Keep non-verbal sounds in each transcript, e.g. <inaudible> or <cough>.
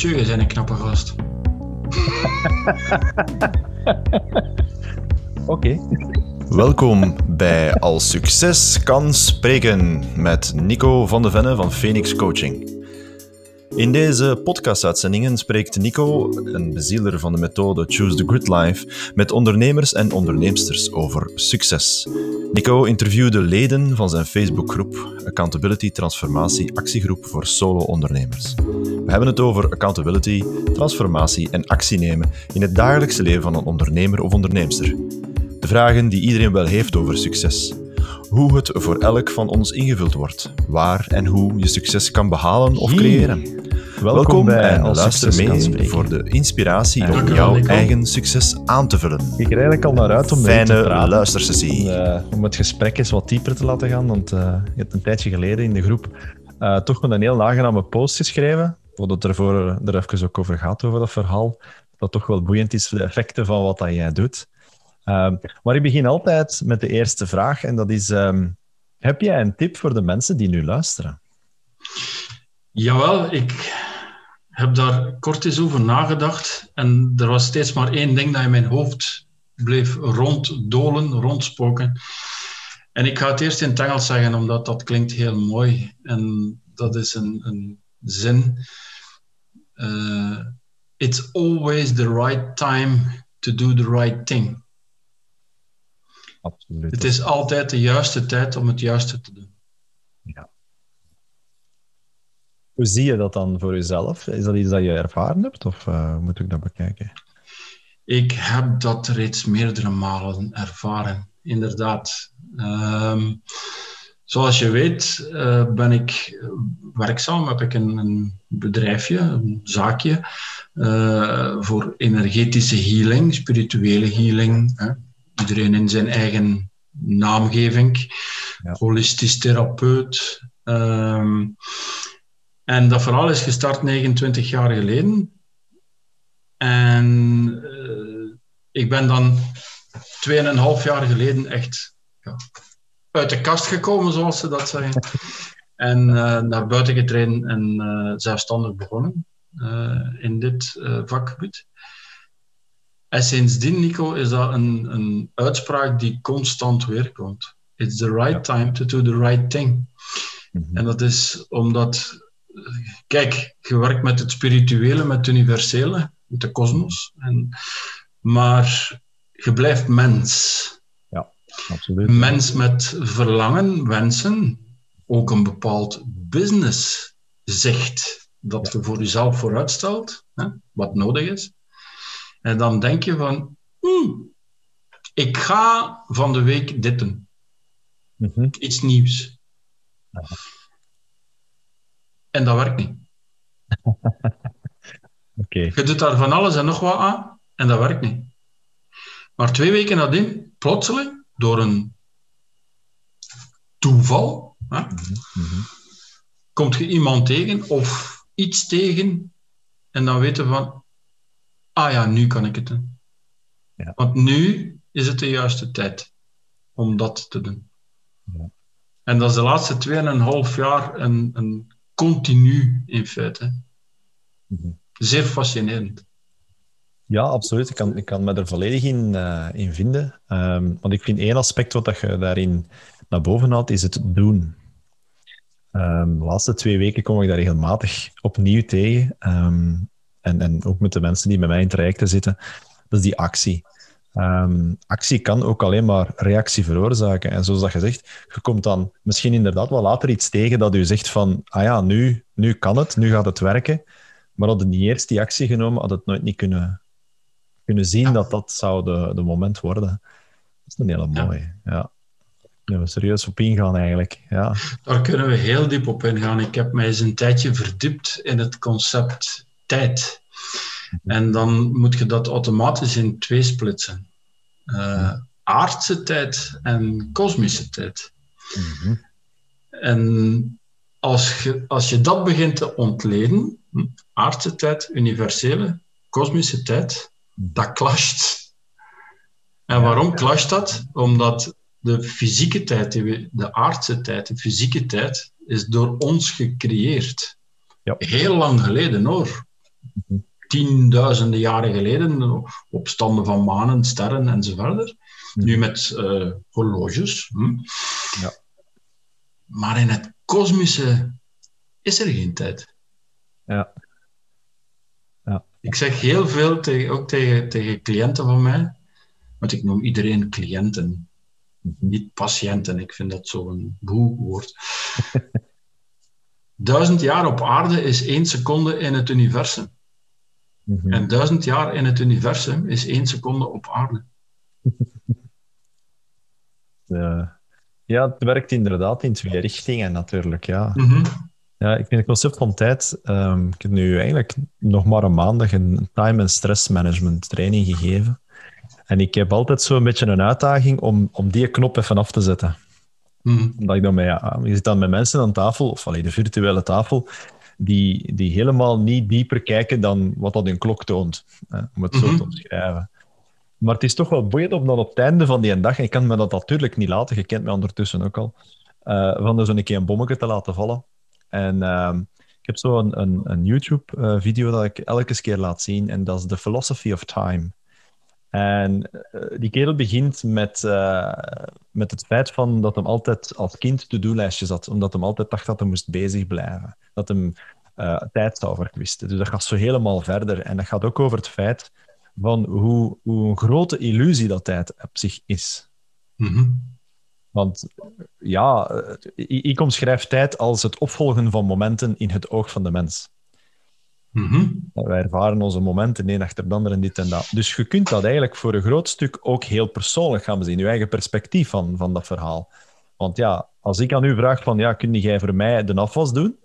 Je bent een knappe gast. <laughs> Oké. Welkom bij Al Succes kan spreken met Nico van de Venne van Phoenix Coaching. In deze podcastuitzendingen spreekt Nico, een bezieler van de methode Choose the Good Life, met ondernemers en onderneemsters over succes. Nico interviewde leden van zijn Facebookgroep Accountability Transformatie Actiegroep voor Solo-ondernemers. We hebben het over accountability, transformatie en actie nemen in het dagelijkse leven van een ondernemer of onderneemster. De vragen die iedereen wel heeft over succes. Hoe het voor elk van ons ingevuld wordt. Waar en hoe je succes kan behalen of creëren. Welkom, bij en luister mee voor de inspiratie om jouw eigen succes aan te vullen. Ik kijk er eigenlijk al naar uit om mee te praten. luistersessie. Om, eh, om het gesprek eens wat dieper te laten gaan. Want eh, je hebt een tijdje geleden in de groep eh, toch een heel aangename post geschreven. Wat het ervoor er even ook over gaat, over dat verhaal. Dat toch wel boeiend is, de effecten van wat dat jij doet. Ehm, maar ik begin altijd met de eerste vraag. En dat is, ehm, heb jij een tip voor de mensen die nu luisteren? Jawel, ik heb daar kort eens over nagedacht. En er was steeds maar één ding dat in mijn hoofd bleef ronddolen, rondspoken. En ik ga het eerst in het Engels zeggen, omdat dat klinkt heel mooi. En dat is een, een zin. Eh, It's always the right time to do the right thing. Absoluut. Het is altijd de juiste tijd om het juiste te doen. Hoe zie je dat dan voor jezelf? Is dat iets dat je ervaren hebt? Of eh, moet ik dat bekijken? Ik heb dat reeds meerdere malen ervaren, inderdaad. Ehm, zoals je weet eh, ben ik werkzaam, heb ik een, een bedrijfje, een zaakje, eh, voor energetische healing, spirituele healing. Hè. Iedereen in zijn eigen naamgeving, Ja. holistisch therapeut. Ehm, en dat verhaal is gestart 29 jaar geleden. En eh, ik ben dan 2,5 jaar geleden echt ja, uit de kast gekomen, zoals ze dat zeggen. <laughs> En eh, naar buiten getreden en eh, zelfstandig begonnen in dit vakgebied. En sindsdien, Nico, is dat een, een uitspraak die constant weerkomt. It's the right Ja. time to do the right thing. Mhm. En dat is omdat, kijk, je werkt met het spirituele, met het universele, met de kosmos. Maar je blijft mens. Absoluut. Mens met verlangen, wensen, ook een bepaald business zicht dat je voor jezelf vooruitstelt, hè, wat nodig is. En dan denk je van, hmm, ik ga van de week dit doen, Mhm. iets nieuws. En dat werkt niet. <laughs> Oké. Je doet daar van alles en nog wat aan en dat werkt niet. Maar twee weken nadien, plotseling, door een toeval, hè, Mhm. komt je iemand tegen of iets tegen en dan weten we van, ah ja, nu kan ik het doen. Ja. Want nu is het de juiste tijd om dat te doen. Ja. En dat is de laatste 2,5 jaar een, een continu in feite. Mhm. Zeer fascinerend. Ja, absoluut. Ik kan, ik kan me er volledig in, eh, in vinden. Ehm, want ik vind één aspect wat dat je daarin naar boven haalt, is het doen. Ehm, de laatste twee weken kom ik daar regelmatig opnieuw tegen. Ehm, en, en ook met de mensen die met mij in trajecten zitten. Dat is die actie. Ehm, actie kan ook alleen maar reactie veroorzaken. En zoals dat je zegt, je komt dan misschien inderdaad wel later iets tegen dat u zegt van, ah ja, nu, nu kan het, nu gaat het werken. Maar had het niet eerst die actie genomen, had het nooit niet kunnen, kunnen zien Ja. dat dat zou de, de moment worden. Dat is een hele mooie. Ja. Daar we serieus op ingaan eigenlijk. Ja. Daar kunnen we heel diep op ingaan. Ik heb mij eens een tijdje verdiept in het concept tijd. En dan moet je dat automatisch in twee splitsen. Eh, aardse tijd en kosmische tijd. Mhm. En als je, als je dat begint te ontleden, hm, aardse tijd, universele, kosmische tijd, dat clasht. En waarom clasht dat? Omdat de fysieke tijd, die we- de aardse tijd, de fysieke tijd, is door ons gecreëerd. Ja. Heel lang geleden hoor. Tienduizenden jaren geleden, opstanden van manen, sterren enzovoort. Nu met uh, horloges. Hm? Ja. Maar in het kosmische is er geen tijd. Ja. ja. Ik zeg heel veel, tegen, ook tegen, tegen cliënten van mij, want ik noem iedereen cliënten, niet patiënten. Ik vind dat zo'n boe woord. <laughs> duizend jaar op aarde is één seconde in het universum. Mhm. En duizend jaar in het universum is één seconde op aarde. <laughs> Ja. ja, het werkt inderdaad in twee richtingen natuurlijk. Ja. Mhm. Ja, ik vind het concept van tijd. ehm, ik heb nu eigenlijk nog maar een maandag een time- en stressmanagement training gegeven. En ik heb altijd zo'n beetje een uitdaging om, om die knop even af te zetten. Mhm. Omdat ik dan met, ja, je zit dan met mensen aan tafel, of alleen de virtuele tafel, die, die helemaal niet dieper kijken dan wat dat hun klok toont. Hè, om het zo Mhm. te omschrijven. Maar het is toch wel boeiend om dan op het einde van die dag, en ik kan me dat natuurlijk niet laten, je kent mij ondertussen ook al, eh, van er zo'n keer een bommetje te laten vallen. En ehm, ik heb zo een, een, een YouTube-video dat ik elke keer laat zien, en dat is The Philosophy of Time. En eh, die kerel begint met, eh, met het feit van dat hem altijd als kind to-do-lijstjes had, omdat hem altijd dacht dat hij moest bezig blijven. Dat hem eh, tijd zou verkwisten. Dus dat gaat zo helemaal verder. En dat gaat ook over het feit van hoe, hoe een grote illusie dat tijd op zich is. Mhm. Want ja, eh, ik omschrijf tijd als het opvolgen van momenten in het oog van de mens. Mhm. Wij ervaren onze momenten een achter de ander en dit en dat. Dus je kunt dat eigenlijk voor een groot stuk ook heel persoonlijk gaan bezien. Je eigen perspectief van, van dat verhaal. Want ja, als ik aan u vraag van, ja, kun jij voor mij de afwas doen?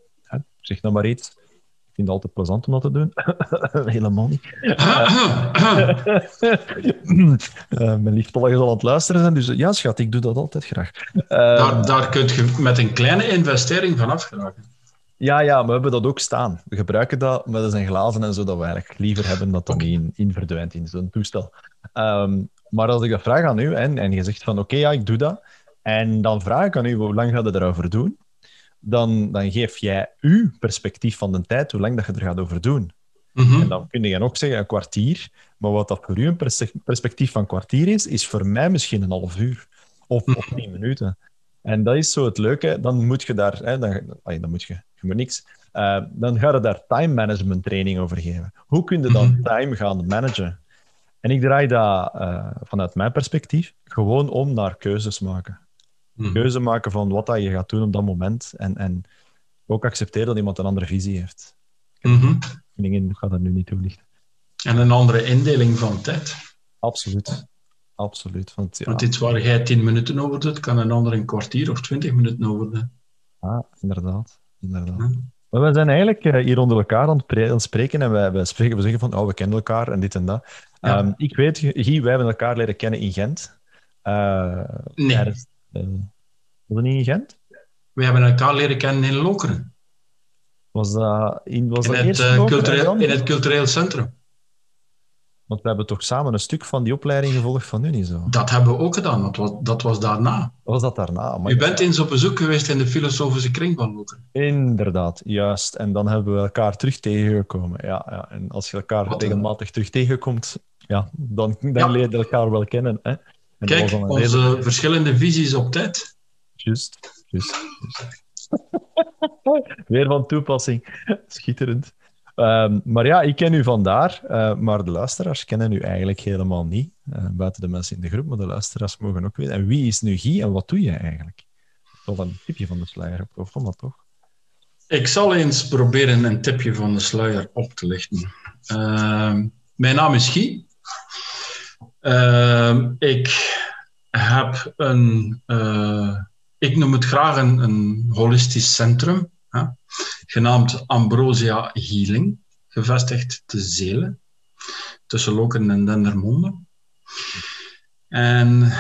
Zeg dan maar iets. Ik vind het altijd plezant om dat te doen. <laughs> Helemaal niet. Eh, <clears throat> mijn lieftallige zal aan het luisteren zijn, dus ja, schat, ik doe dat altijd graag. Daar, daar kun je met een kleine investering van afgeraken. Ja, ja, we hebben dat ook staan. We gebruiken dat, maar dat zijn glazen en zo dat we eigenlijk liever hebben dat dat niet in, in verdwijnt in zo'n toestel. Ehm, maar als ik dat vraag aan u en, en je zegt van oké, ja, ik doe dat, en dan vraag ik aan u hoe lang gaat je erover doen, dan, dan geef jij uw perspectief van de tijd, hoe lang dat je er gaat over doen. Mhm. En dan kun je ook zeggen een kwartier, maar wat dat voor u een perspectief van kwartier is, is voor mij misschien een half uur of, of tien minuten. En dat is zo het leuke. Dan moet je daar, hè, dan, dan moet je, je moet niks. Eh, dan ga je daar time management training over geven. Hoe kun je dan Mhm. time gaan managen? En ik draai dat eh, vanuit mijn perspectief gewoon om naar keuzes maken. Mhm. Keuze maken van wat dat je gaat doen op dat moment. En, en ook accepteren dat iemand een andere visie heeft. Mhm. Dingen, ik ga dat nu niet toelichten. En een andere indeling van tijd. Absoluut. Absoluut. Want ja, Want iets waar jij tien minuten over doet, kan een ander een kwartier of twintig minuten over doen. ah, inderdaad. inderdaad. Maar we zijn eigenlijk eh, hier onder elkaar aan het, spreken en wij, wij spreken, we zeggen van, oh, we kennen elkaar en dit en dat. Ja. Ehm, ik weet, Guy, wij hebben elkaar leren kennen in Gent. Eh, Nee, tijdens, eh, was dat niet in Gent? we hebben elkaar leren kennen in Lokeren. Was dat in, was In dat het, cultureel, in het cultureel centrum. Want we hebben toch samen een stuk van die opleiding gevolgd van Unizo. Dat hebben we ook gedaan, want dat was daarna. Was dat daarna? Maar U bent eens op bezoek geweest in de filosofische kring van Lokeren. Inderdaad, juist. En dan hebben we elkaar terug tegengekomen. Ja, ja. En als je elkaar Wat een- regelmatig terug tegenkomt, ja, dan, dan Ja. leer je elkaar wel kennen. Hè? En Kijk, onze verschillende visies op tijd. Juist, juist. juist. <laughs> Weer van toepassing. Schitterend. Ehm, maar ja, ik ken u vandaar, eh, maar de luisteraars kennen u eigenlijk helemaal niet. Eh, buiten de mensen in de groep, maar de luisteraars mogen ook weten. En wie is nu Guy en wat doe je eigenlijk? Toch een tipje van de sluier op, of dat toch? Ik zal eens proberen een tipje van de sluier op te lichten. Ehm, mijn naam is Guy. Ehm, ik heb een, eh, ik noem het graag een, een holistisch centrum, genaamd Ambrosia Healing, gevestigd te Zelen, tussen Lokeren en Dendermonde. En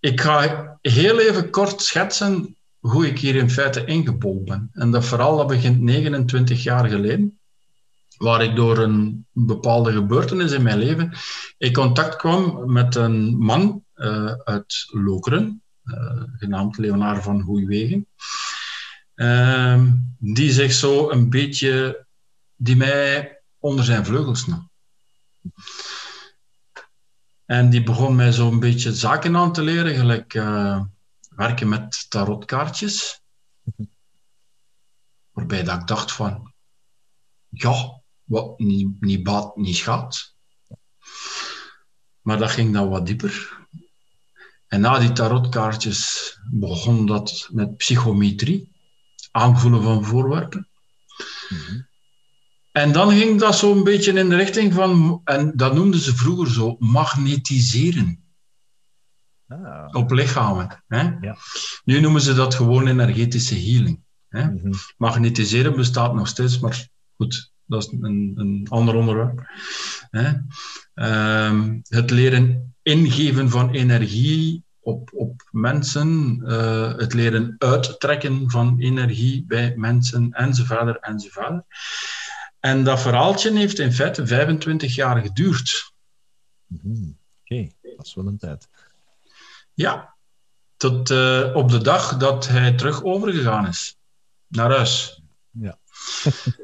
ik ga heel even kort schetsen hoe ik hier in feite ingebold ben. En dat verhaal dat begint 29 jaar geleden, waar ik door een bepaalde gebeurtenis in mijn leven in contact kwam met een man eh, uit Lokeren, eh, genaamd Leonard van Hoeiwegen, Ehm, die zich zo een beetje, die mij onder zijn vleugels nog. En die begon mij zo'n beetje zaken aan te leren, gelijk uh, werken met tarotkaartjes. Waarbij dat ik dacht van, ja, wat niet, niet baat, niet schaadt. Maar dat ging dan wat dieper. En na die tarotkaartjes begon dat met psychometrie, aanvoelen van voorwerpen. Mhm. En dan ging dat zo'n beetje in de richting van, en dat noemden ze vroeger zo, magnetiseren. Ah. Op lichamen. Hè? Ja. Nu noemen ze dat gewoon energetische healing. Hè? Mhm. Magnetiseren bestaat nog steeds, maar goed, dat is een, een ander onderwerp. Hè? Ehm, het leren ingeven van energie op, op mensen, uh, het leren uittrekken van energie bij mensen enzovoort enzovoort. En dat verhaaltje heeft in feite 25 jaar geduurd. Mhm. Oké, dat is wel een tijd. Ja, tot uh, op de dag dat hij terug overgegaan is naar huis. Ja.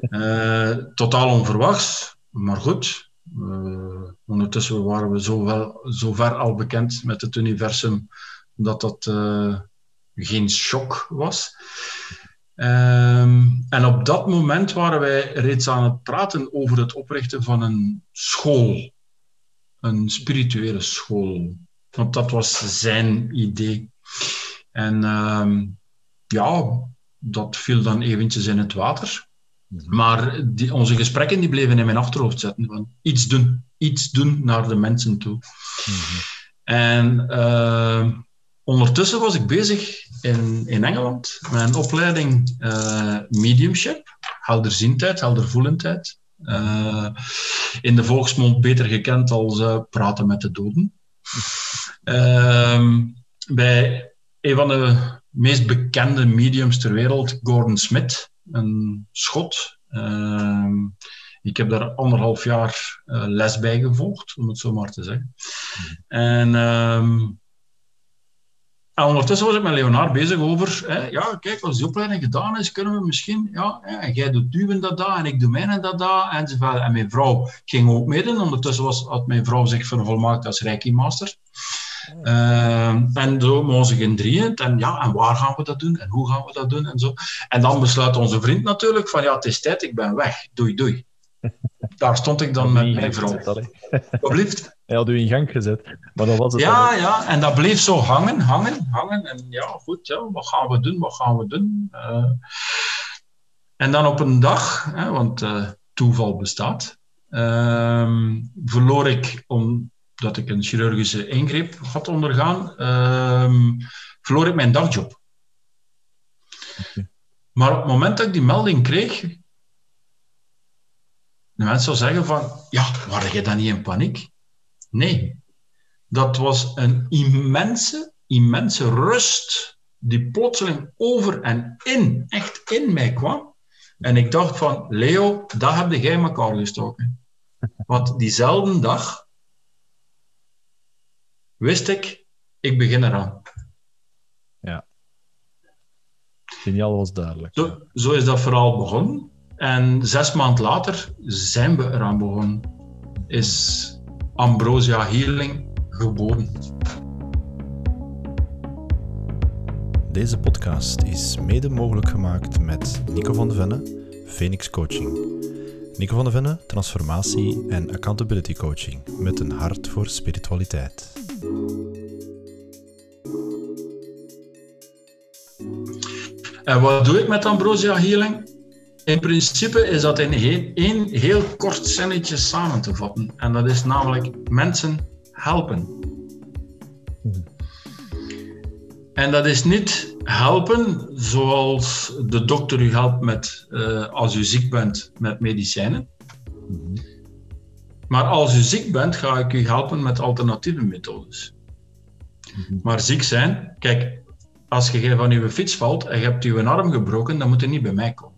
uh, <laughs> totaal onverwachts, maar goed. Uh, ondertussen waren we zo, ver al bekend met het universum dat dat geen shock was. Um, en op dat moment waren wij reeds aan het praten over het oprichten van een school. Een spirituele school. Want dat was zijn idee. En um, ja, dat viel dan eventjes in het water. Mhm. Maar die, onze gesprekken die bleven in mijn achterhoofd zitten. Van iets doen, iets doen naar de mensen toe. Mm En uh, Ondertussen was ik bezig in, in Engeland met een opleiding uh, mediumship, helderziendheid, heldervoelendheid. Uh, in de volksmond beter gekend als praten met de doden. Ehm, bij een van de meest bekende mediums ter wereld, Gordon Smith, een schot. Ehm, ik heb daar anderhalf jaar les bij gevolgd, om het zo maar te zeggen. En ehm, en ondertussen was ik met Leonard bezig over, hè, ja, kijk, als die opleiding gedaan is, kunnen we misschien, ja, en jij doet duwen dat daar, en ik doe mijn dat daar, enzovoort. En mijn vrouw ging ook mee. Ondertussen was, had mijn vrouw zich vervolmaakt als Reiki-master. Uh, en zo ze in drieën. En ja, en waar gaan we dat doen? En hoe gaan we dat doen? En zo. En dan besluit onze vriend natuurlijk van, ja, het is tijd, ik ben weg. Doei, doei. <laughs> Daar stond ik dan met mijn vrouw. <laughs> Alsjeblieft. Hij had u in gang gezet. Maar dan was het ja, ja, en dat bleef zo hangen, hangen, hangen. En ja, goed, ja, wat gaan we doen, wat gaan we doen? Uh, en dan op een dag, hè, want uh, toeval bestaat, uh, verloor ik, omdat ik een chirurgische ingreep had ondergaan, ehm, verloor ik mijn dagjob. Okay. Maar op het moment dat ik die melding kreeg, de mensen zou zeggen van, ja, waren je dan niet in paniek? Nee, dat was een immense, immense rust die plotseling over en in, echt in mij kwam. En ik dacht van, Leo, dat heb jij elkaar gestoken. Want diezelfde dag wist ik, ik begin eraan. Ja. Geniaal was duidelijk. Zo, zo is dat verhaal begonnen. En zes maanden later zijn we eraan begonnen. Is Ambrosia Healing geboren. Deze podcast is mede mogelijk gemaakt met Nico van de Venne, Phoenix Coaching. Nico van de Venne, transformatie en accountability coaching met een hart voor spiritualiteit. En wat doe ik met Ambrosia Healing? In principe is dat in één heel kort zinnetje samen te vatten. En dat is namelijk mensen helpen. En dat is niet helpen zoals de dokter u helpt met, uh, als u ziek bent met medicijnen. Maar als u ziek bent, ga ik u helpen met alternatieve methodes. Maar ziek zijn, kijk, als je van uw fiets valt en je hebt uw arm gebroken, dan moet je niet bij mij komen.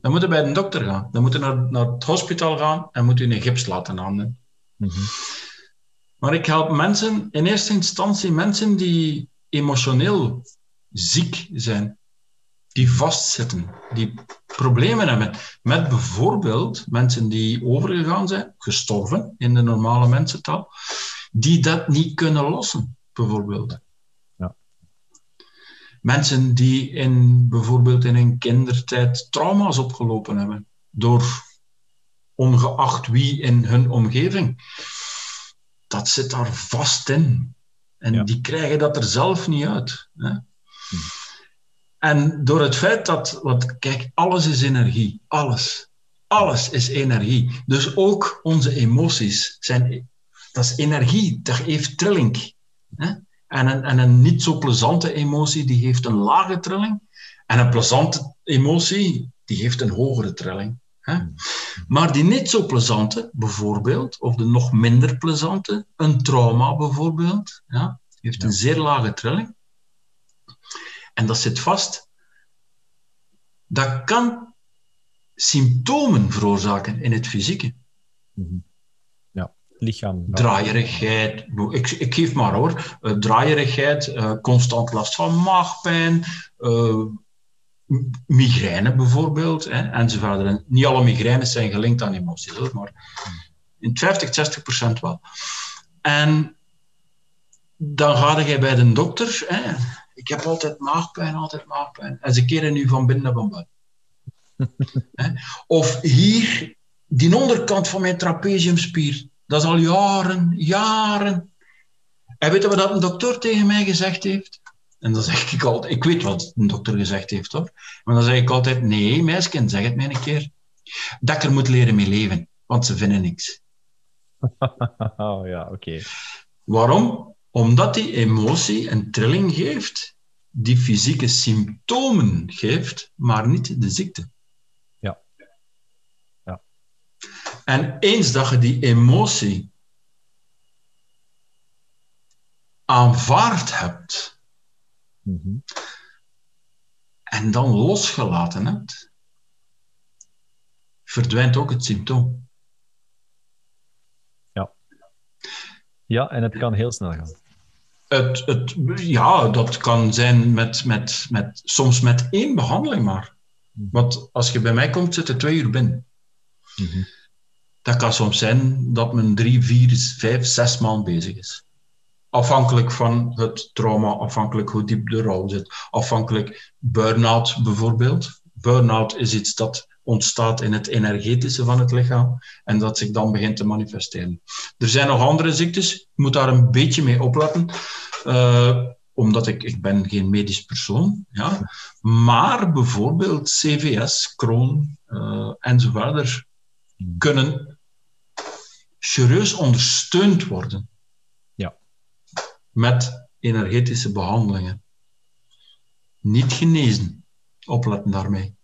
Dan moet je bij een dokter gaan. Dan moet je naar, naar het hospitaal gaan en moet je een gips laten handen. Mm Maar ik help mensen, in eerste instantie mensen die emotioneel ziek zijn, die vastzitten, die problemen hebben. Met bijvoorbeeld mensen die overgegaan zijn, gestorven in de normale mensentaal, die dat niet kunnen lossen, bijvoorbeeld. Ja. Mensen die in, bijvoorbeeld in hun kindertijd trauma's opgelopen hebben, door ongeacht wie in hun omgeving. Dat zit daar vast in. En Ja. die krijgen dat er zelf niet uit. Hè? En door het feit dat, want kijk, alles is energie. Alles. Alles is energie. Dus ook onze emoties zijn, dat is energie, dat heeft trilling. Hè? En, een, en een niet zo plezante emotie, die heeft een lage trilling. En een plezante emotie, die heeft een hogere trilling. Hè? Maar die niet zo plezante, bijvoorbeeld, of de nog minder plezante, een trauma bijvoorbeeld, ja, heeft een zeer lage trilling. En dat zit vast. Dat kan symptomen veroorzaken in het fysieke. Lichaam. Draaierigheid, ik, ik geef maar hoor, Eh, draaierigheid, eh, constant last van maagpijn, m- migraine bijvoorbeeld, hè, enzovoort. En niet alle migraines zijn gelinkt aan emoties, hoor, maar in 50, 60 procent wel. En dan ga je bij de dokter, hè, ik heb altijd maagpijn, altijd maagpijn, en ze keren nu van binnen naar van buiten. <laughs> Of hier, die onderkant van mijn trapeziumspier, dat is al jaren, jaren. En weet je wat een dokter tegen mij gezegd heeft? En dan zeg ik altijd, ik weet wat een dokter gezegd heeft hoor. Maar dan zeg ik altijd, nee meisje, zeg het mij een keer. Dat ik er moet leren mee leven, want ze vinden niks. <laughs> Oh ja, oké. Waarom? Omdat die emotie een trilling geeft, die fysieke symptomen geeft, maar niet de ziekte. Ja. Ja. En eens dat je die emotie aanvaard hebt Mhm. en dan losgelaten hebt, verdwijnt ook het symptoom. Ja, en het kan heel snel gaan. Het, het, ja, dat kan zijn met, met, met, soms met één behandeling maar. Want als je bij mij komt, zit er twee uur binnen. Mhm. Dat kan soms zijn dat men drie, vier, vijf, zes maanden bezig is. Afhankelijk van het trauma, afhankelijk hoe diep de rouw zit. Afhankelijk burn-out bijvoorbeeld. Burn-out is iets dat ontstaat in het energetische van het lichaam en dat zich dan begint te manifesteren. Er zijn nog andere ziektes, je moet daar een beetje mee opletten, eh, omdat ik, ik ben geen medisch persoon, ja. maar bijvoorbeeld CVS, Crohn eh, enzovoort kunnen serieus ondersteund worden Ja. met energetische behandelingen. Niet genezen, opletten daarmee.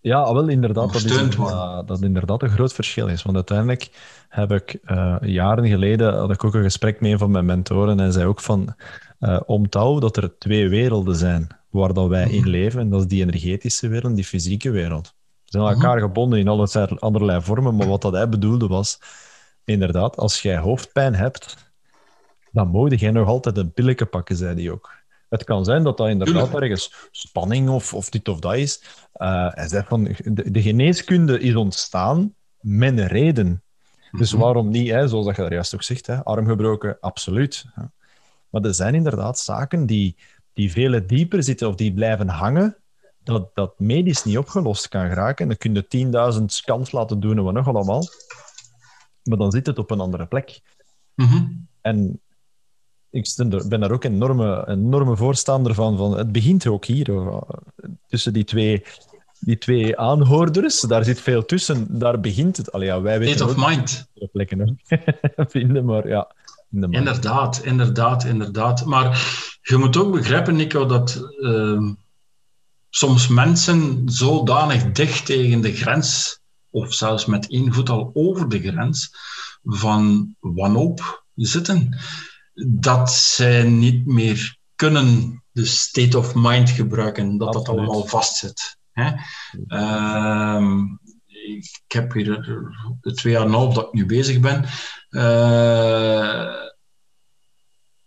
Ja, wel inderdaad. Dat is, uh, dat inderdaad een groot verschil is. Want uiteindelijk heb ik uh, jaren geleden had ik ook een gesprek met een van mijn mentoren. En zei ook van uh, dat er twee werelden zijn waar dat wij in leven. En dat is die energetische wereld en die fysieke wereld. Ze zijn aan elkaar gebonden in allerlei, allerlei vormen. Maar wat dat hij bedoelde was, inderdaad, als jij hoofdpijn hebt, dan mogen jij nog altijd een pilletje pakken, zei hij ook. Het kan zijn dat dat inderdaad ergens spanning of, of dit of dat is. Uh, hij zegt van, de, de, geneeskunde is ontstaan met een reden. Dus Mhm. waarom niet, hè, zoals dat je daar juist ook zegt, hè, arm gebroken, absoluut. Maar er zijn inderdaad zaken die, die veel dieper zitten of die blijven hangen, dat, dat medisch niet opgelost kan geraken. Dan kun je 10.000 scans laten doen en wat nog allemaal. Maar dan zit het op een andere plek. Mm-hmm. En ik ben daar ook een enorme, enorme voorstander van, van. Het begint ook hier, tussen die twee, die twee aanhoorders. Daar zit veel tussen. Daar begint het. Allee, ja, wij weten State of mind. plekken <laughs> vinden, maar ja. In inderdaad, inderdaad, inderdaad. Maar je moet ook begrijpen, Nico, dat uh, soms mensen zodanig dicht tegen de grens, of zelfs met één voet al over de grens, van wanhoop zitten dat zij niet meer kunnen de state of mind gebruiken, dat dat allemaal vastzit. Hè? Uh, ik heb hier de twee jaar en een half dat ik nu bezig ben, uh,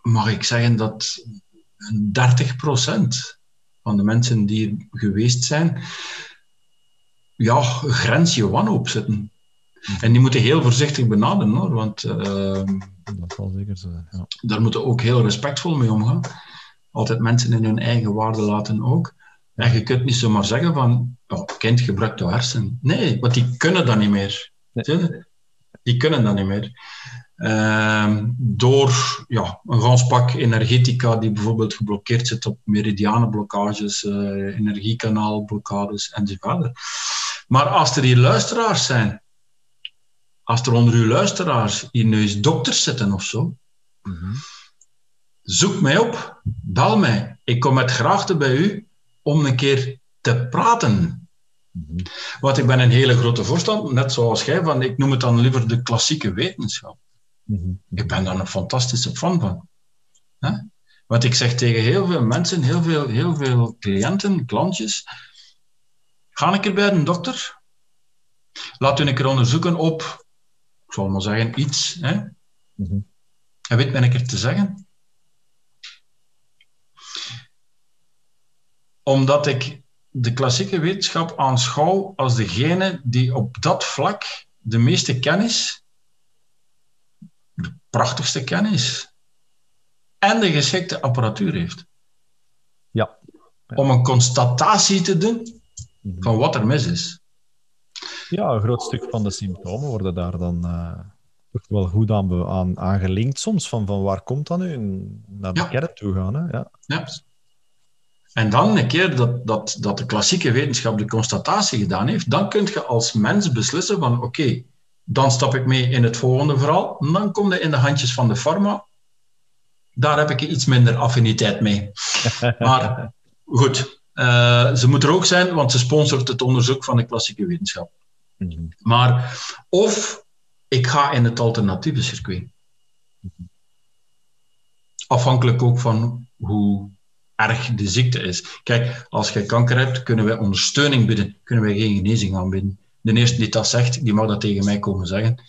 mag ik zeggen dat 30% van de mensen die er geweest zijn, ja, grensje wanhoop zitten. En die moeten heel voorzichtig benaderen, hoor, want uh, dat zal zeker zo zijn. Ja. daar moeten ook heel respectvol mee omgaan. Altijd mensen in hun eigen waarde laten ook. En je kunt niet zomaar zeggen van, oh, kind gebruikt de hersenen. Nee, want die kunnen dat niet meer. Nee. Die kunnen dat niet meer. Ehm, door ja, een gans pak energetica die bijvoorbeeld geblokkeerd zit op meridianenblokkages, uh, energiekanaalblokkades enzovoort. Maar als er hier luisteraars zijn, als er onder uw luisteraars hier nu dokters zitten of zo, Mhm. zoek mij op, bel mij. Ik kom met graagte bij u om een keer te praten. Mhm. Want ik ben een hele grote voorstander, net zoals jij, van ik noem het dan liever de klassieke wetenschap. Mhm. Ik ben daar een fantastische fan van. Want ik zeg tegen heel veel mensen, heel veel, heel veel cliënten, klantjes, ga een keer bij een dokter. Laat u een keer onderzoeken op, ik zal maar zeggen, iets. Hè? Mhm. En weet men een keer te zeggen? Omdat ik de klassieke wetenschap aanschouw als degene die op dat vlak de meeste kennis, de prachtigste kennis en de geschikte apparatuur heeft. Ja. Om een constatatie te doen Mhm. van wat er mis is. Ja, een groot stuk van de symptomen worden daar dan eh, toch wel goed aan, aan, aan gelinkt soms. Van, van waar komt dat nu? Naar de Ja. kern toe gaan. Hè? Ja. Ja. En dan een keer dat, dat, dat de klassieke wetenschap de constatatie gedaan heeft, dan kun je als mens beslissen van oké, dan stap ik mee in het volgende verhaal. Dan kom je in de handjes van de pharma. Daar heb ik iets minder affiniteit mee. <laughs> Maar goed, eh, ze moet er ook zijn, want ze sponsort het onderzoek van de klassieke wetenschap. Mhm. Maar of ik ga in het alternatieve circuit. Afhankelijk ook van hoe erg de ziekte is. Kijk, als je kanker hebt, kunnen wij ondersteuning bieden, kunnen wij geen genezing aanbieden. De eerste die dat zegt, die mag dat tegen mij komen zeggen.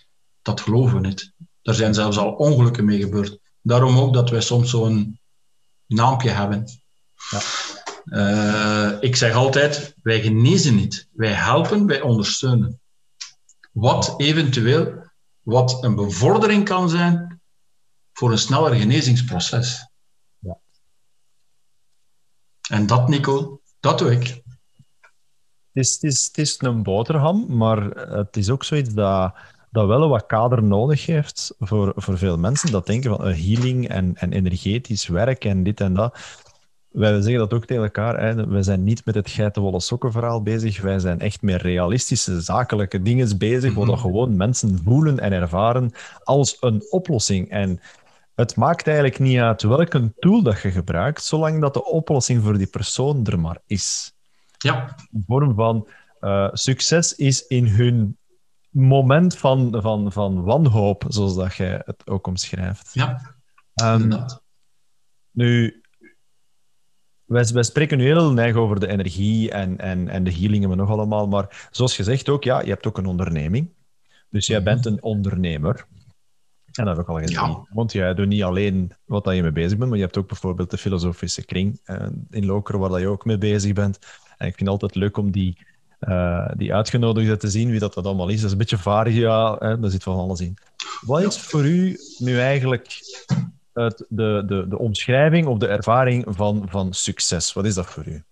Dat geloven we niet. Er zijn zelfs al ongelukken mee gebeurd. Daarom ook dat wij soms zo'n naampje hebben. Ja. Eh, ik zeg altijd, wij genezen niet. Wij helpen, wij ondersteunen. Wat eventueel wat een bevordering kan zijn voor een sneller genezingsproces. Ja. En dat, Nico, dat doe ik. Het is, het, is, het is een boterham, maar het is ook zoiets dat, dat wel wat kader nodig heeft voor, voor veel mensen. Dat denken van eh, healing en, en energetisch werk en dit en dat. Wij zeggen dat ook tegen elkaar. Hè. We zijn niet met het geitenwolle sokken verhaal bezig. Wij zijn echt met realistische, zakelijke dingen bezig, wat Mhm. dat gewoon mensen voelen en ervaren als een oplossing. En het maakt eigenlijk niet uit welke tool dat je gebruikt, zolang dat de oplossing voor die persoon er maar is Ja, een vorm van eh, succes is in hun moment van, van, van wanhoop, zoals dat jij het ook omschrijft. ja, inderdaad. nu, wij, wij spreken nu heel neig over de energie en, en, en de healingen en nog allemaal, maar zoals gezegd ook, ja, je hebt ook een onderneming. Dus jij bent een ondernemer. En dat heb ik al gezien. Ja. Want jij doet niet alleen wat dat je mee bezig bent, maar je hebt ook bijvoorbeeld de filosofische kring eh, in Lokeren, waar je ook mee bezig bent. En ik vind het altijd leuk om die, eh, die uitgenodigden te zien, wie dat, dat allemaal is. Dat is een beetje varig, ja, hè, daar zit van alles in. Wat is voor u nu eigenlijk het, de, de, de omschrijving of de ervaring van, van succes? Wat is dat voor u?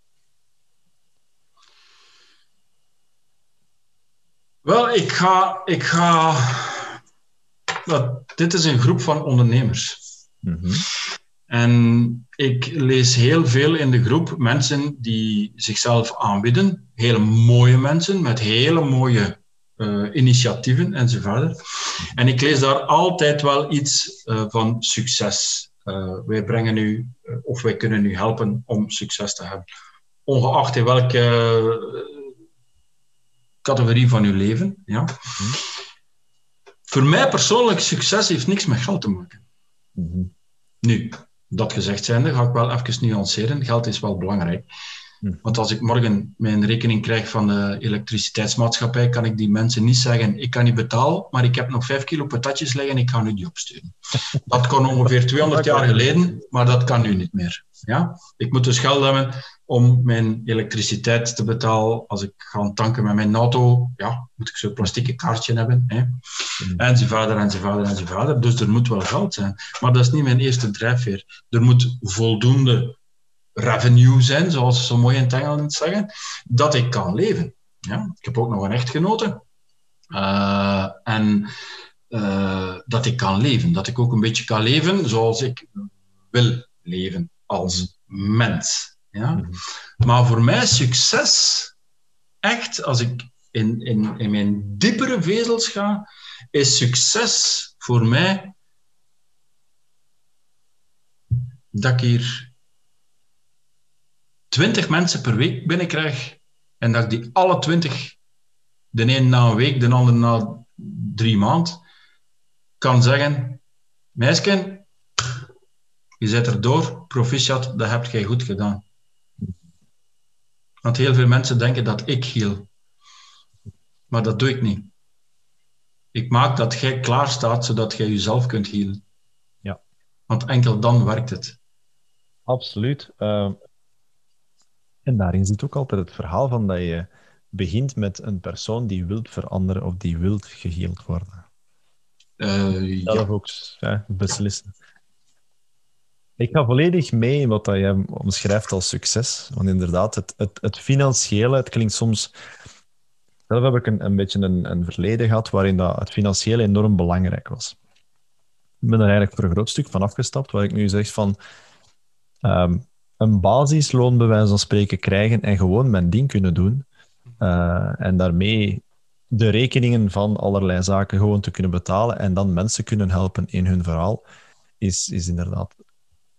Wel, ik ga. Ik ga wel, dit is een groep van ondernemers. Mhm. En ik lees heel veel in de groep mensen die zichzelf aanbieden. Hele mooie mensen met hele mooie initiatieven enzovoort. En ik lees daar altijd wel iets eh, van succes. Eh, wij brengen u, eh, of wij kunnen u helpen om succes te hebben. Ongeacht in welke eh, categorie van uw leven. Ja. Voor mij persoonlijk, succes heeft niks met geld te maken. Mhm. Nu, dat gezegd zijnde, ga ik wel even nuanceren. Geld is wel belangrijk. Hm. Want als ik morgen mijn rekening krijg van de elektriciteitsmaatschappij, kan ik die mensen niet zeggen, ik kan niet betalen, maar ik heb nog vijf kilo patatjes liggen en ik ga nu die opsturen. <laughs> Dat kon ongeveer 200 jaar geleden, maar dat kan nu niet meer. Ja? Ik moet dus geld hebben om mijn elektriciteit te betalen. Als ik ga tanken met mijn auto, ja, moet ik zo'n plastieke kaartje hebben. Hè? Enzovoort, enzovoort, enzovoort. Dus er moet wel geld zijn. Maar dat is niet mijn eerste drijfveer. Er moet voldoende revenue zijn, zoals ze zo mooi in het Engels zeggen, dat ik kan leven. Ja? Ik heb ook nog een echtgenote. Uh, en uh, dat ik kan leven. Dat ik ook een beetje kan leven zoals ik wil leven als mens. Ja? Mhm. Maar voor mij succes, echt, als ik in, in, in mijn diepere vezels ga, is succes voor mij dat ik hier twintig mensen per week binnenkrijg en dat ik die alle twintig, de een na een week, de ander na drie maanden, kan zeggen, meisje, je zet er door, proficiat, dat heb jij goed gedaan. Want heel veel mensen denken dat ik hiel. Maar dat doe ik niet. Ik maak dat jij klaar staat, zodat jij jezelf kunt healen. Ja. Want enkel dan werkt het. Absoluut. Uh, en daarin zit ook altijd het verhaal van dat je begint met een persoon die wilt veranderen of die wilt geheeld worden. Uh, Zelf ja. ook ja, beslissen. Ik ga volledig mee in wat jij omschrijft als succes. Want inderdaad, het, het, het financiële, het klinkt soms... Zelf heb ik een, een beetje een, een verleden gehad waarin dat het financiële enorm belangrijk was. Ik ben er eigenlijk voor een groot stuk van afgestapt, waar ik nu zeg van... Um, een basisloon, bij wijze van spreken, krijgen en gewoon mijn ding kunnen doen. Uh, en daarmee de rekeningen van allerlei zaken gewoon te kunnen betalen en dan mensen kunnen helpen in hun verhaal, is, is inderdaad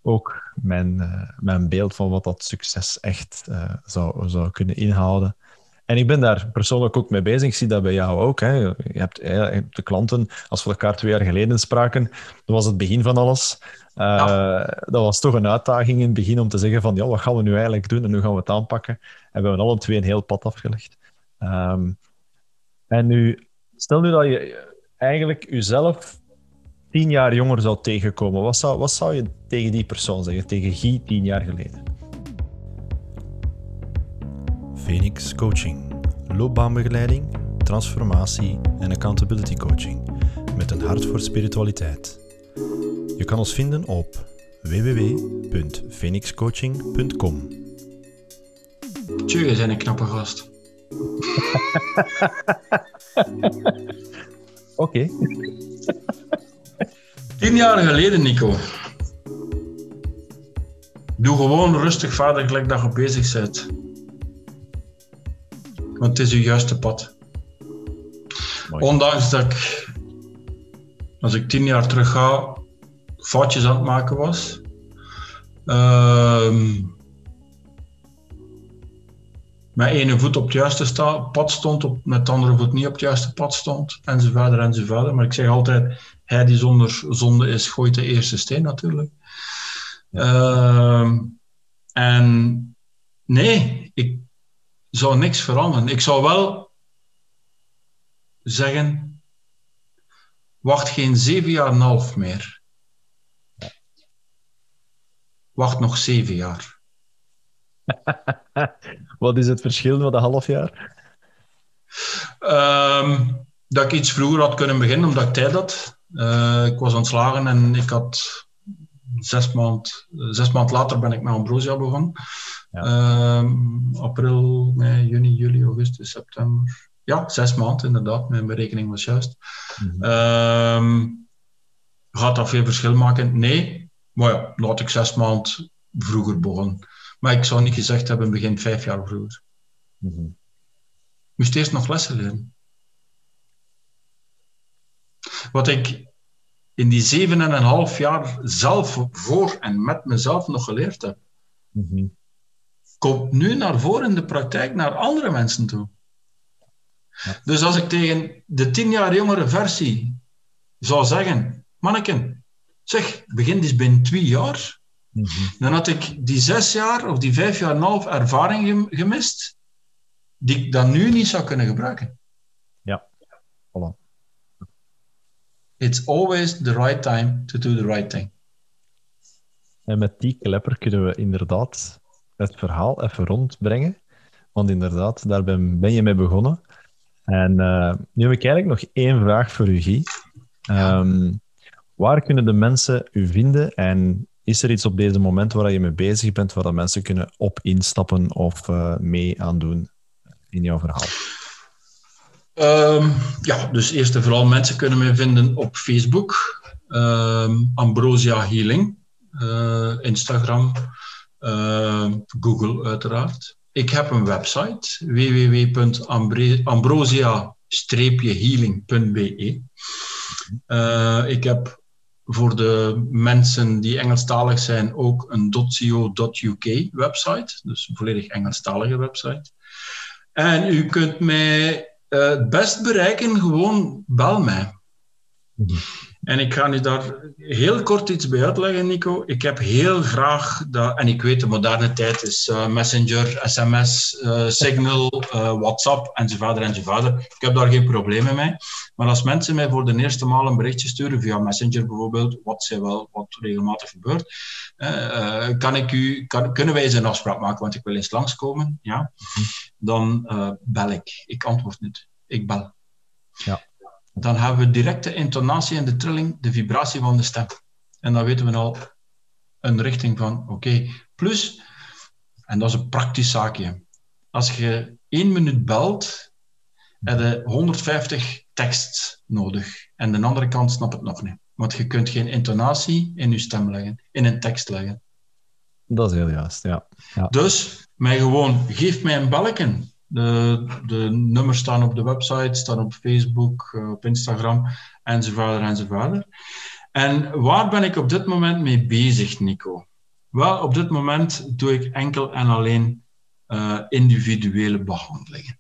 ook mijn, uh, mijn beeld van wat dat succes echt uh, zou, zou kunnen inhouden. En ik ben daar persoonlijk ook mee bezig. Ik zie dat bij jou ook. Hè. Je, hebt, de klanten, als we elkaar twee jaar geleden spraken, dat was het begin van alles. Uh, ja. Dat was toch een uitdaging in het begin om te zeggen van ja, wat gaan we nu eigenlijk doen en hoe gaan we het aanpakken? En we hebben alle twee een heel pad afgelegd. Um, en nu, stel nu dat je eigenlijk jezelf tien jaar jonger zou tegenkomen, wat zou, wat zou je tegen die persoon zeggen, tegen Guy tien jaar geleden? Phoenix Coaching. Loopbaanbegeleiding, transformatie en accountability coaching. Met een hart voor spiritualiteit. Je kan ons vinden op www.phoenixcoaching.com. Je bent een knappe gast. <laughs> Oké. Tien jaar geleden, Nico. Doe gewoon rustig verder gelijk dat je bezig bent. Want het is je juiste pad. Mooi. Ondanks dat ik, als ik tien jaar terug ga, foutjes aan het maken was. Uh, met ene voet op het juiste pad stond, op, met de andere voet niet op het juiste pad stond, enzovoort, enzovoort. Maar ik zeg altijd, hij die zonder zonde is, gooit de eerste steen natuurlijk. Uh, en nee, ik zou niks veranderen. Ik zou wel zeggen, wacht geen zeven jaar en een half meer. Wacht nog zeven jaar. <laughs> Wat is het verschil met een half jaar? Um, dat ik iets vroeger had kunnen beginnen, omdat ik tijd had. Uh, ik was ontslagen en ik had zes maand, zes maand later ben ik met Ambrosia begonnen. Ja. Um, april, mei, juni, juli, augustus, september. Ja, zes maanden inderdaad. Mijn berekening was juist. -hmm. um, gaat dat veel verschil maken? Nee. Maar ja, laat ik zes maand vroeger begonnen. Maar ik zou niet gezegd hebben begin vijf jaar vroeger. Mm -hmm. Moest eerst nog lessen leren. Wat ik in die zeven en een half jaar zelf voor en met mezelf nog geleerd heb, mm -hmm. komt nu naar voren in de praktijk naar andere mensen toe. Ja. Dus als ik tegen de tien jaar jongere versie zou zeggen, manneken, zeg, begin eens binnen twee jaar, Mhm. Dan had ik die zes jaar of die vijf jaar en een half ervaring gemist, die ik dan nu niet zou kunnen gebruiken. Ja, voilà. It's always the right time to do the right thing. En met die klepper kunnen we inderdaad het verhaal even rondbrengen. Want inderdaad, daar ben, je mee begonnen. En uh, nu heb ik eigenlijk nog één vraag voor u, Guy. Um, waar kunnen de mensen u vinden en is er iets op deze moment waar je mee bezig bent, waar dat mensen kunnen op instappen of uh, mee aan doen in jouw verhaal? Um, ja, dus eerst en vooral mensen kunnen mij vinden op Facebook, um, Ambrosia Healing, uh, Instagram, uh, Google uiteraard. Ik heb een website, www.ambrosia-healing.be. Uh, ik heb voor de mensen die Engelstalig zijn ook een .co.uk website, dus een volledig Engelstalige website. En u kunt mij het best bereiken, gewoon bel mij. En ik ga nu daar heel kort iets bij uitleggen, Nico. Ik heb heel graag, dat, en ik weet de moderne tijd is uh, Messenger, SMS, uh, Signal, uh, WhatsApp enzovoort enzovoort. Ik heb daar geen problemen mee. Maar als mensen mij voor de eerste maal een berichtje sturen, via Messenger bijvoorbeeld, wat, zij wel, wat regelmatig gebeurt, kan ik u, kan, kunnen wij eens een afspraak maken, want ik wil eens langskomen, ja? Mhm. dan bel ik. Ik antwoord niet. Ik bel. Ja dan hebben we direct de intonatie en de trilling, de vibratie van de stem. En dan weten we al een richting van, oké. Plus, en dat is een praktisch zaakje, als je één minuut belt, heb je 150 tekst nodig. En de andere kant snapt het nog niet. Want je kunt geen intonatie in je stem leggen, in een tekst leggen. Dat is heel juist, ja. ja. Dus, mij gewoon, geef mij een balken. De, de nummers staan op de website, staan op Facebook, eh, op Instagram enzovoort enzovoort. En waar ben ik op dit moment mee bezig, Nico? Wel, op dit moment doe ik enkel en alleen uh, individuele behandelingen.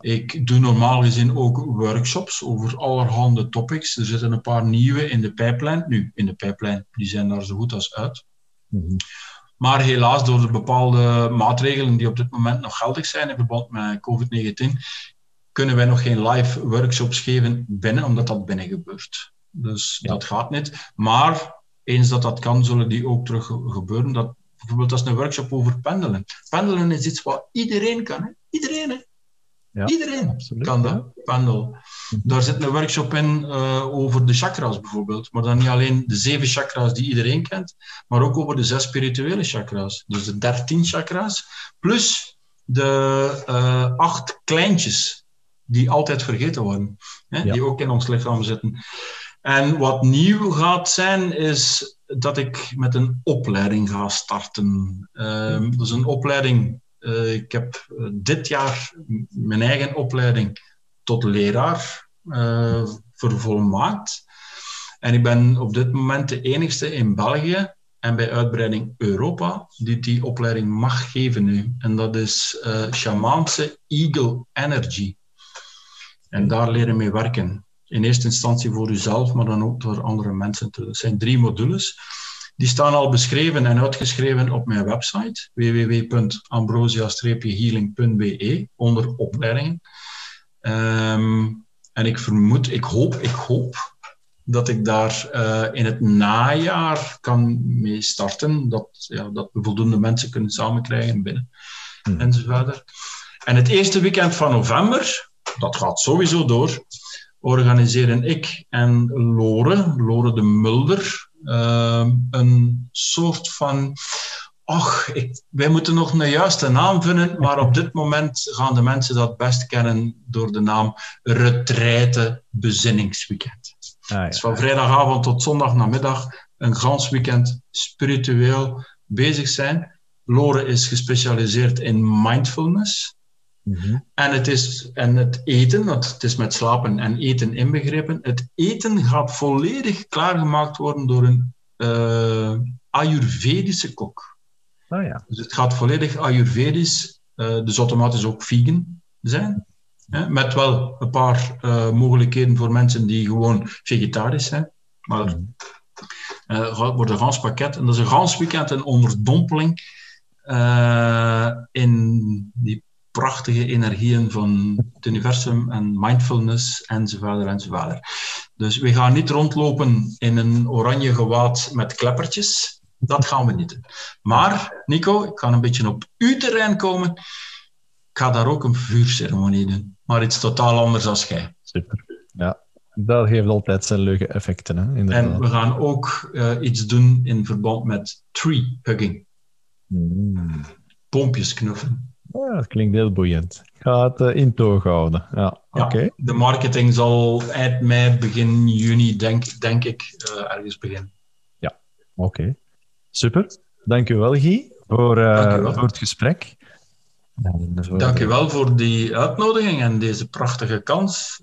Ik doe normaal gezien ook workshops over allerhande topics. Er zitten een paar nieuwe in de pijplijn. Nu, in de pijplijn, die zijn daar zo goed als uit. Mm. Maar helaas, door de bepaalde maatregelen die op dit moment nog geldig zijn in verband met COVID-19, kunnen wij nog geen live workshops geven binnen, omdat dat binnen gebeurt. Dus dat gaat niet. Maar eens dat dat kan, zullen die ook terug gebeuren. Dat, bijvoorbeeld als een workshop over pendelen. Pendelen is iets wat iedereen kan. Hè? Iedereen. Hè? Ja, Iedereen absoluut, kan dat, ja. pendel. Daar zit een workshop in uh, over de chakras bijvoorbeeld. Maar dan niet alleen de zeven chakras die iedereen kent, maar ook over de zes spirituele chakras. Dus de dertien chakras, plus de uh, acht kleintjes die altijd vergeten worden. Hè, ja. Die ook in ons lichaam zitten. En wat nieuw gaat zijn, is dat ik met een opleiding ga starten. Uh, dat is een opleiding uh, ik heb uh, dit jaar mijn eigen opleiding tot leraar uh, vervolmaakt. En ik ben op dit moment de enigste in België en bij uitbreiding Europa die die opleiding mag geven nu. En dat is Shamaanse Eagle Energy. En daar leren mee werken. In eerste instantie voor uzelf, maar dan ook voor andere mensen. Dat zijn drie modules. Die staan al beschreven en uitgeschreven op mijn website www.ambrosia-healing.be onder opleidingen. Um, en ik vermoed, ik hoop, ik hoop dat ik daar uh, in het najaar kan mee starten. Dat, ja, dat we voldoende mensen kunnen samenkrijgen binnen hmm. enzovoort. En het eerste weekend van november, dat gaat sowieso door, organiseren ik en Lore, Lore de Mulder, een soort van. Ach, ik, wij moeten nog een juiste naam vinden, maar op dit moment gaan de mensen dat best kennen door de naam Retraite Bezinningsweekend. Ah, ja. Dus van vrijdagavond tot zondagnamiddag een gans weekend spiritueel bezig zijn. Lore is gespecialiseerd in mindfulness. Mhm. En, het is, en het eten, want het is met slapen en eten inbegrepen, het eten gaat volledig klaargemaakt worden door een uh, Ayurvedische kok. Oh ja. Dus het gaat volledig Ayurvedisch, uh, dus automatisch ook vegan zijn. Hè, met wel een paar uh, mogelijkheden voor mensen die gewoon vegetarisch zijn. Maar mhm. Wordt een gans pakket. En dat is een gans weekend een onderdompeling in die prachtige energieën van het universum en mindfulness enzovoort enzovoort. Dus we gaan niet rondlopen in een oranje gewaad met kleppertjes. Dat gaan we niet doen. Maar, Nico, ik ga een beetje op uw terrein komen. Ik ga daar ook een vuurceremonie doen. Maar iets totaal anders als jij. Super. Ja, dat geeft altijd zijn leuke effecten. Hè, en we gaan ook uh, iets doen in verband met tree hugging. Mm. Boompjes knuffelen. Ja, dat klinkt heel boeiend. Ik ga het uh, in toog houden. Ja, ja oké. De marketing zal eind mei, begin juni, denk, denk ik, uh, ergens beginnen. Ja, oké. Super. Dank u wel, Guy, voor, uh, voor het gesprek. Dank u wel voor die uitnodiging en deze prachtige kans,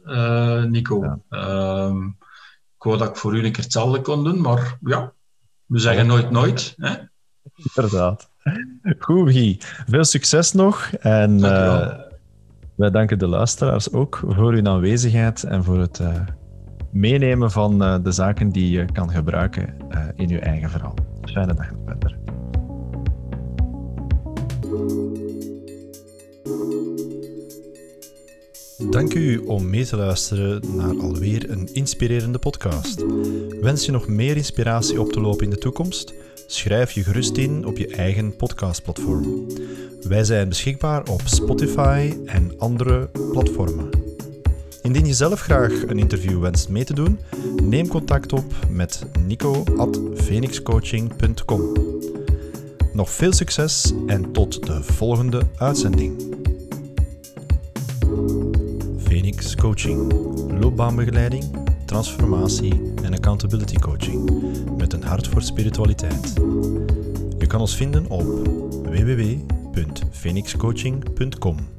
Nico. Ja. Uh, ik wou dat ik voor u een keer hetzelfde kon doen, maar ja, we zeggen nooit nooit. Hè? Inderdaad. Goed, Guy. Veel succes nog. En uh, wij danken de luisteraars ook voor hun aanwezigheid en voor het uh, meenemen van uh, de zaken die je kan gebruiken in je eigen verhaal. Fijne dag verder. Dank u om mee te luisteren naar alweer een inspirerende podcast. Wens je nog meer inspiratie op te lopen in de toekomst? Schrijf je gerust in op je eigen podcastplatform. Wij zijn beschikbaar op Spotify en andere platformen. Indien je zelf graag een interview wenst mee te doen, neem contact op met nico.phoenixcoaching.com. Nog veel succes en tot de volgende uitzending. Phoenix Coaching, loopbaanbegeleiding, transformatie en accountability coaching met een hart voor spiritualiteit. Je kan ons vinden op www.phoenixcoaching.com.